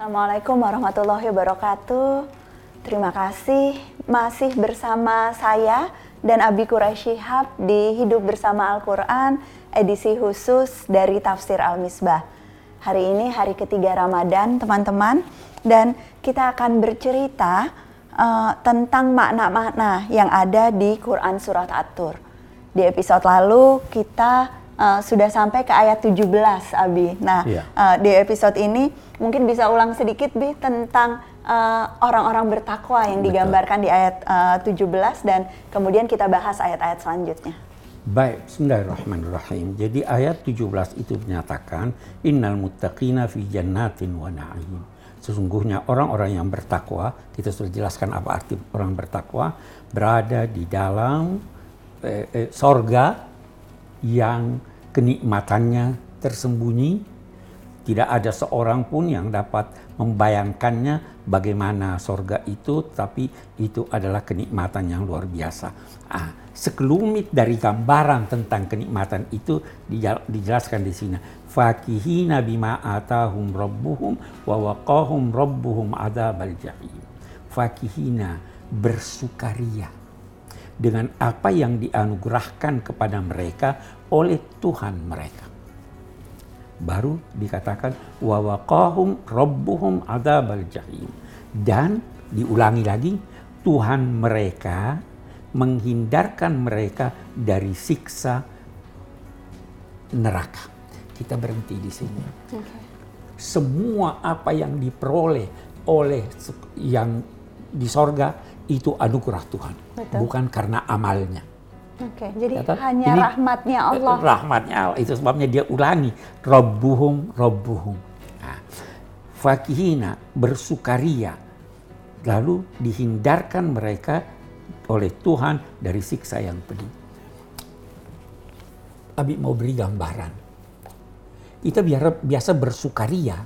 Assalamualaikum warahmatullahi wabarakatuh. Terima kasih masih bersama saya dan Abi Quraisy Shihab di Hidup Bersama Al-Quran edisi khusus dari Tafsir Al-Misbah. Hari ini hari ketiga Ramadan teman-teman dan kita akan bercerita uh, tentang makna-makna yang ada di Quran Surat At-Tur. Di episode lalu kita uh, sudah sampai ke ayat 17 Abi. Nah, yeah. uh, di episode ini mungkin bisa ulang sedikit Bi tentang uh, orang-orang uh, bertakwa yang Betul. digambarkan di ayat uh, 17 dan kemudian kita bahas ayat-ayat selanjutnya. Baik, bismillahirrahmanirrahim. Jadi ayat 17 itu menyatakan innal muttaqina fi jannatin wa na'im. Sesungguhnya orang-orang yang bertakwa, kita sudah jelaskan apa arti orang bertakwa, berada di dalam eh, eh, sorga yang kenikmatannya tersembunyi, tidak ada seorang pun yang dapat membayangkannya bagaimana sorga itu, tapi itu adalah kenikmatan yang luar biasa. Ah, sekelumit dari gambaran tentang kenikmatan itu dijelaskan di sini. Fakihina bima atahum rabbuhum wa waqahum rabbuhum adzabal jahim. Fakihina bersukaria dengan apa yang dianugerahkan kepada mereka oleh Tuhan mereka. Baru dikatakan wa waqahum rabbuhum adzabal jahim dan diulangi lagi Tuhan mereka menghindarkan mereka dari siksa neraka. Kita berhenti di sini. Okay. Semua apa yang diperoleh oleh yang di sorga itu anugerah Tuhan, Betul. bukan karena amalnya. Oke, jadi Kata, hanya ini, rahmatnya Allah. Rahmatnya Allah itu sebabnya dia ulangi Robbuhum Robbuhum. Nah, fakihina bersukaria lalu dihindarkan mereka oleh Tuhan dari siksa yang pedih. Abi mau beri gambaran. Kita biar, biasa bersukaria,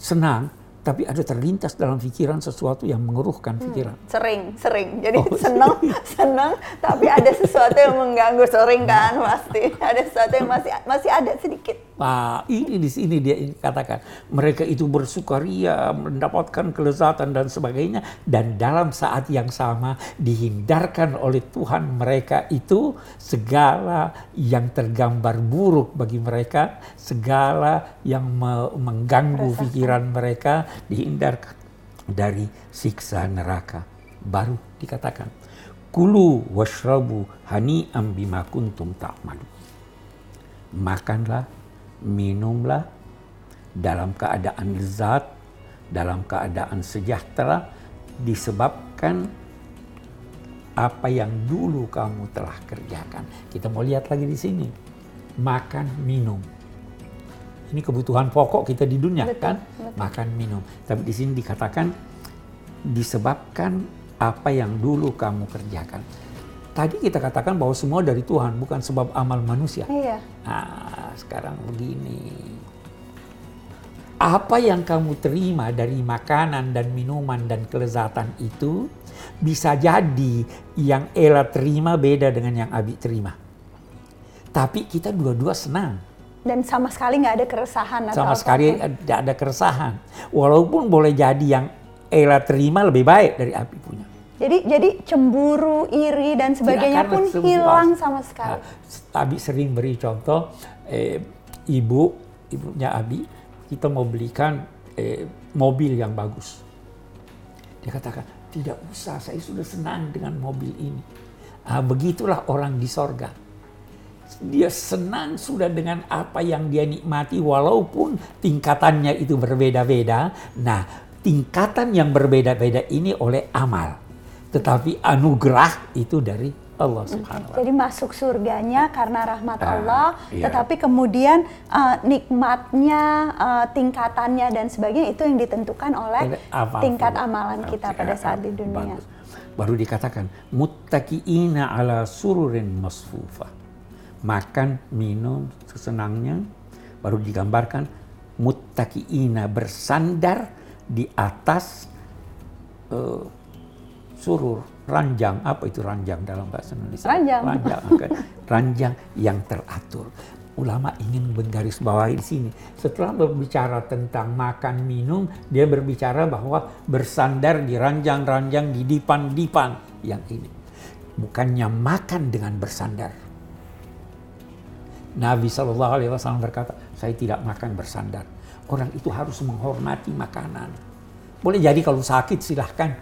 senang, tapi ada terlintas dalam pikiran sesuatu yang mengeruhkan pikiran. Hmm, sering, sering. Jadi oh, senang, senang, tapi ada sesuatu yang mengganggu sering kan pasti. Ada sesuatu yang masih masih ada sedikit. Nah, ini di sini dia katakan mereka itu bersukaria, mendapatkan kelezatan dan sebagainya dan dalam saat yang sama dihindarkan oleh Tuhan mereka itu segala yang tergambar buruk bagi mereka, segala yang mengganggu pikiran mereka dihindarkan dari siksa neraka. Baru dikatakan, kulu washrabu hani'am bima kuntum ta'malu. Makanlah, minumlah dalam keadaan lezat, dalam keadaan sejahtera disebabkan apa yang dulu kamu telah kerjakan. Kita mau lihat lagi di sini. Makan, minum ini kebutuhan pokok kita di dunia betul, kan betul. makan minum tapi di sini dikatakan disebabkan apa yang dulu kamu kerjakan tadi kita katakan bahwa semua dari Tuhan bukan sebab amal manusia. Iya. nah sekarang begini. Apa yang kamu terima dari makanan dan minuman dan kelezatan itu bisa jadi yang Ella terima beda dengan yang Abi terima. Tapi kita dua-dua senang. Dan sama sekali nggak ada keresahan atau sama sekali tidak ada keresahan. Walaupun boleh jadi yang Ella terima lebih baik dari Abi punya jadi jadi cemburu iri dan sebagainya ya, pun hilang sama sekali. Nah, Abi sering beri contoh eh, ibu ibunya Abi kita mau belikan eh, mobil yang bagus. Dia katakan tidak usah saya sudah senang dengan mobil ini. Nah, begitulah orang di sorga. Dia senang sudah dengan apa yang dia nikmati walaupun tingkatannya itu berbeda-beda. Nah, tingkatan yang berbeda-beda ini oleh amal. Tetapi anugerah itu dari Allah Subhanahu Jadi masuk surganya karena rahmat ah, Allah, iya. tetapi kemudian uh, nikmatnya, uh, tingkatannya dan sebagainya itu yang ditentukan oleh tingkat amalan kita pada saat di dunia. Bagus. Baru dikatakan muttaqiina ala sururin masfufah makan, minum sesenangnya. Baru digambarkan muttaqiina bersandar di atas uh, surur ranjang apa itu ranjang dalam bahasa Indonesia ranjang ranjang ranjang yang teratur ulama ingin menggarisbawahi di sini. Setelah berbicara tentang makan minum, dia berbicara bahwa bersandar di ranjang-ranjang di dipan-dipan yang ini. Bukannya makan dengan bersandar. Nabi Shallallahu Alaihi Wasallam berkata, saya tidak makan bersandar. Orang itu harus menghormati makanan. Boleh jadi kalau sakit silahkan,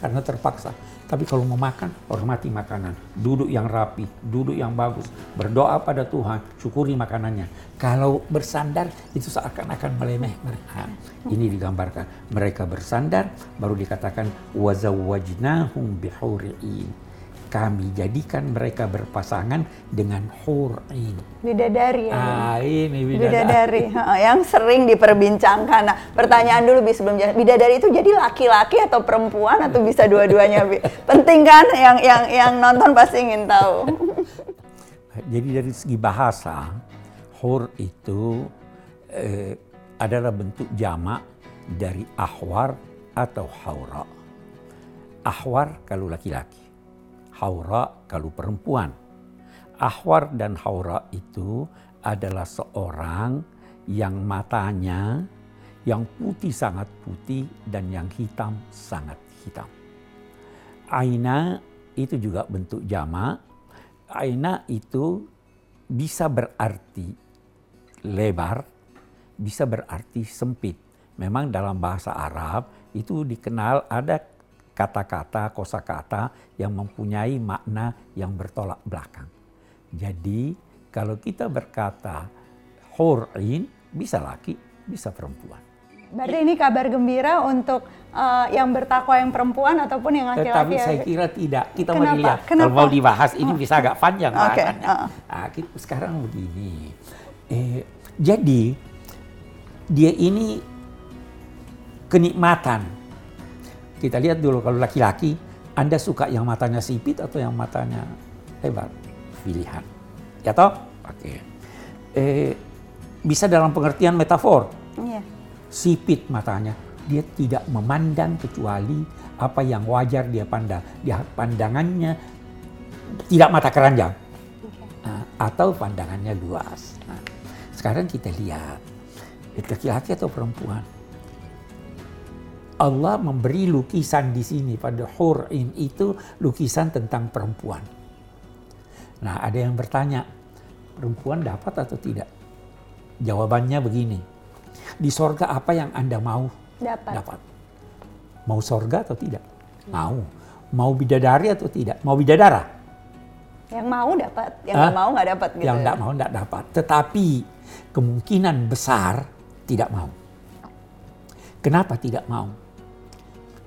karena terpaksa. Tapi kalau mau makan, hormati makanan. Duduk yang rapi, duduk yang bagus. Berdoa pada Tuhan, syukuri makanannya. Kalau bersandar, itu seakan-akan melemeh. Nah, ini digambarkan. Mereka bersandar, baru dikatakan, وَزَوَّجْنَاهُمْ بِحُورِئِينَ kami jadikan mereka berpasangan dengan hur'in. Bidadari ya. Ah, ini bidadari. Bidadari, yang sering diperbincangkan. Nah, pertanyaan dulu Bi sebelum. Bidadari itu jadi laki-laki atau perempuan atau bisa dua-duanya, Bi? Penting kan yang yang yang nonton pasti ingin tahu. Jadi dari segi bahasa, hur itu eh, adalah bentuk jamak dari ahwar atau haura. Ahwar kalau laki-laki, haura kalau perempuan. Ahwar dan haura itu adalah seorang yang matanya yang putih sangat putih dan yang hitam sangat hitam. Aina itu juga bentuk jamak. Aina itu bisa berarti lebar, bisa berarti sempit. Memang dalam bahasa Arab itu dikenal ada kata-kata, kosakata yang mempunyai makna yang bertolak belakang. Jadi kalau kita berkata hur'in bisa laki, bisa perempuan. Berarti ini kabar gembira untuk eh, yang bertakwa yang perempuan ataupun yang Tetapi laki-laki ya. saya kira tidak. Kita Kenapa? mau lihat. Kenapa? Kalau mau dibahas ini bisa agak panjang Oke, bahasannya. uh-uh. Nah, kita sekarang begini. Eh, jadi dia ini kenikmatan. Kita lihat dulu kalau laki-laki, Anda suka yang matanya sipit atau yang matanya lebar? Pilihan. Ya toh? Oke. Eh, bisa dalam pengertian metafor Iya. sipit matanya. Dia tidak memandang kecuali apa yang wajar dia pandang. Dia pandangannya tidak mata keranjang. Nah, atau pandangannya luas. Nah, sekarang kita lihat, laki-laki atau perempuan. Allah memberi lukisan di sini pada Hur'in itu lukisan tentang perempuan. Nah, ada yang bertanya, perempuan dapat atau tidak? Jawabannya begini, di sorga apa yang Anda mau? Dapat. Dapat. Mau sorga atau tidak? Mau. Mau bidadari atau tidak? Mau bidadara? Yang mau dapat, yang nggak mau nggak dapat gitu. yang ya. tidak mau tidak dapat. Tetapi kemungkinan besar tidak mau. Kenapa tidak mau?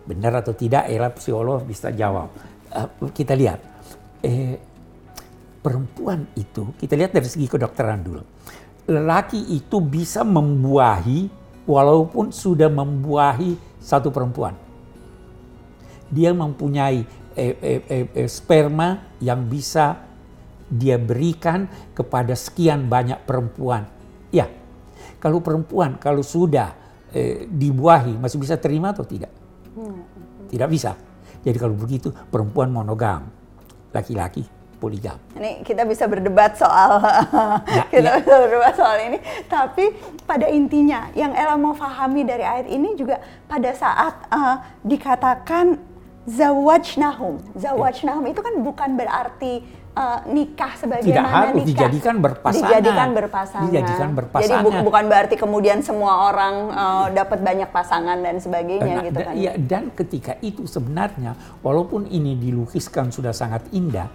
Benar atau tidak? Era psikolog bisa jawab. Eh, kita lihat. Eh, perempuan itu, kita lihat dari segi kedokteran dulu. Lelaki itu bisa membuahi walaupun sudah membuahi satu perempuan. Dia mempunyai eh, eh, eh, eh, sperma yang bisa dia berikan kepada sekian banyak perempuan. Ya, kalau perempuan kalau sudah eh, dibuahi masih bisa terima atau tidak? Tidak bisa. Jadi kalau begitu perempuan monogam, laki-laki poligam. Ini kita bisa berdebat soal kita iya. bisa berdebat soal ini, tapi pada intinya yang Ella mau pahami dari ayat ini juga pada saat eh, dikatakan zawajnahum. Zawajnahum itu kan bukan berarti eh, nikah sebagaimana Tidak harus nikah. dijadikan berpasangan. Dijadikan berpasangan. Dijadikan Jadi berpasangan. bu- bukan berarti kemudian semua orang eh, dapat banyak pasangan dan sebagainya Nah, gitu kan. iya, dan ketika itu sebenarnya walaupun ini dilukiskan sudah sangat indah,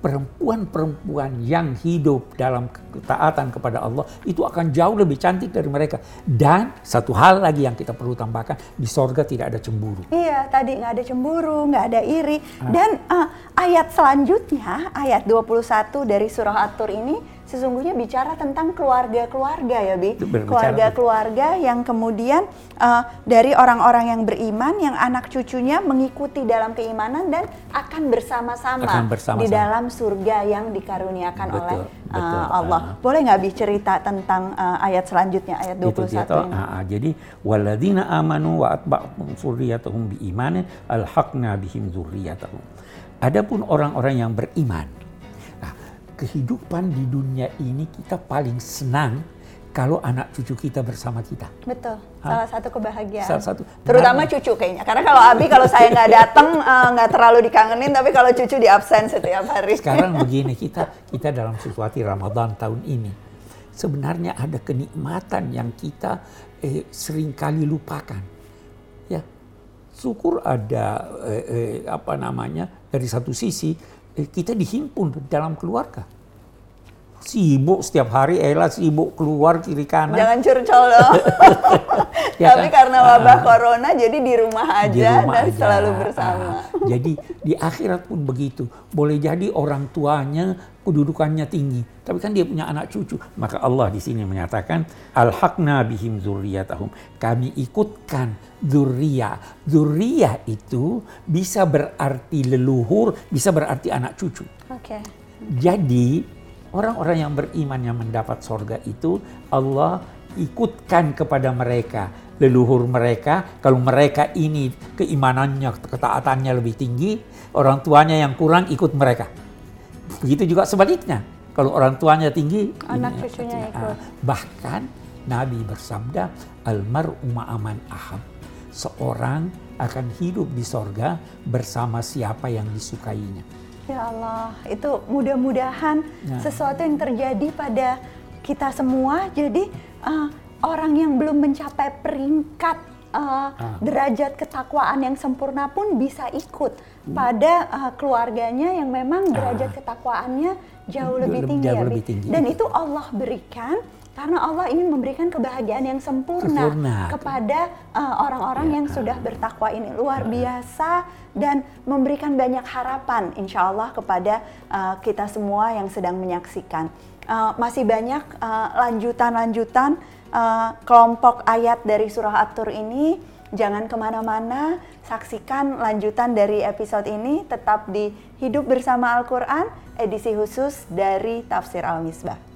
perempuan-perempuan yang hidup dalam ketaatan kepada Allah itu akan jauh lebih cantik dari mereka. Dan satu hal lagi yang kita perlu tambahkan, di sorga tidak ada cemburu. Iya, tadi nggak ada cemburu, nggak ada iri. Ah. Dan eh, ayat selanjutnya, ayat 21 dari surah At-Tur ini sesungguhnya bicara tentang keluarga-keluarga ya, Bi. Keluarga-keluarga yang kemudian eh, dari orang-orang yang beriman, yang anak cucunya mengikuti dalam keimanan dan akan bersama-sama bersama-sama. di dalam surga yang dikaruniakan Betul, oleh eh, betul. Allah. Ah. Boleh nggak Bi cerita tentang eh, ayat selanjutnya, ayat 21 Itu dia toh. ini? Ah, ah. jadi walladzina amanu wa atba'tum dzurriyyatahum biimanin alhaqna bihim dzurriyyatahum. Adapun orang-orang yang beriman. Kehidupan di dunia ini kita paling senang kalau anak cucu kita bersama kita. Betul, salah satu kebahagiaan. Salah satu. Terutama Nah, cucu kayaknya. Karena kalau Abi kalau saya nggak datang eh, nggak terlalu dikangenin, tapi kalau cucu di absen setiap hari. Sekarang begini kita kita dalam situasi Ramadan tahun ini sebenarnya ada kenikmatan yang kita eh, sering kali lupakan. Ya, syukur ada eh, eh, apa namanya dari satu sisi kita dihimpun dalam keluarga. Sibuk setiap hari, Ella sibuk keluar kiri kanan. Jangan curcol dong. Ya tapi kan? karena wabah corona jadi di rumah di aja rumah dan aja. selalu bersama. Ah, jadi di akhirat pun begitu. Boleh jadi orang tuanya kedudukannya tinggi, tapi kan dia punya anak cucu. Maka Allah di sini menyatakan alhaqna bihim zurriyatahum. Kami ikutkan zurriyah. Zurriyah itu bisa berarti leluhur, bisa berarti anak cucu. Oke. Jadi orang-orang yang beriman yang mendapat sorga itu Allah ikutkan kepada mereka leluhur mereka. Kalau mereka ini keimanannya, ketaatannya lebih tinggi, orang tuanya yang kurang ikut mereka. Begitu juga sebaliknya. Kalau orang tuanya tinggi, Anak ini- cucunya ah, ikut. Bahkan Nabi bersabda, almar'u ma'aman ahab. Seorang akan hidup di sorga bersama siapa yang disukainya. Ya Allah, itu mudah-mudahan Nah. sesuatu yang terjadi pada kita semua. Jadi eh, orang yang belum mencapai peringkat eh, derajat ketakwaan yang sempurna pun bisa ikut pada eh, keluarganya yang memang derajat ketakwaannya jauh lebih tinggi. jauh ya, lebih Bi. tinggi. Dan itu Allah berikan karena Allah ingin memberikan kebahagiaan yang sempurna, Sempurna. kepada uh, orang-orang yang sudah bertakwa ini luar biasa dan memberikan banyak harapan insya Allah kepada uh, kita semua yang sedang menyaksikan. Uh, masih banyak uh, lanjutan-lanjutan uh, kelompok ayat dari surah At-Tur ini. Jangan ke mana-mana, saksikan lanjutan dari episode ini tetap di Hidup Bersama Al-Quran, edisi khusus dari Tafsir Al-Misbah.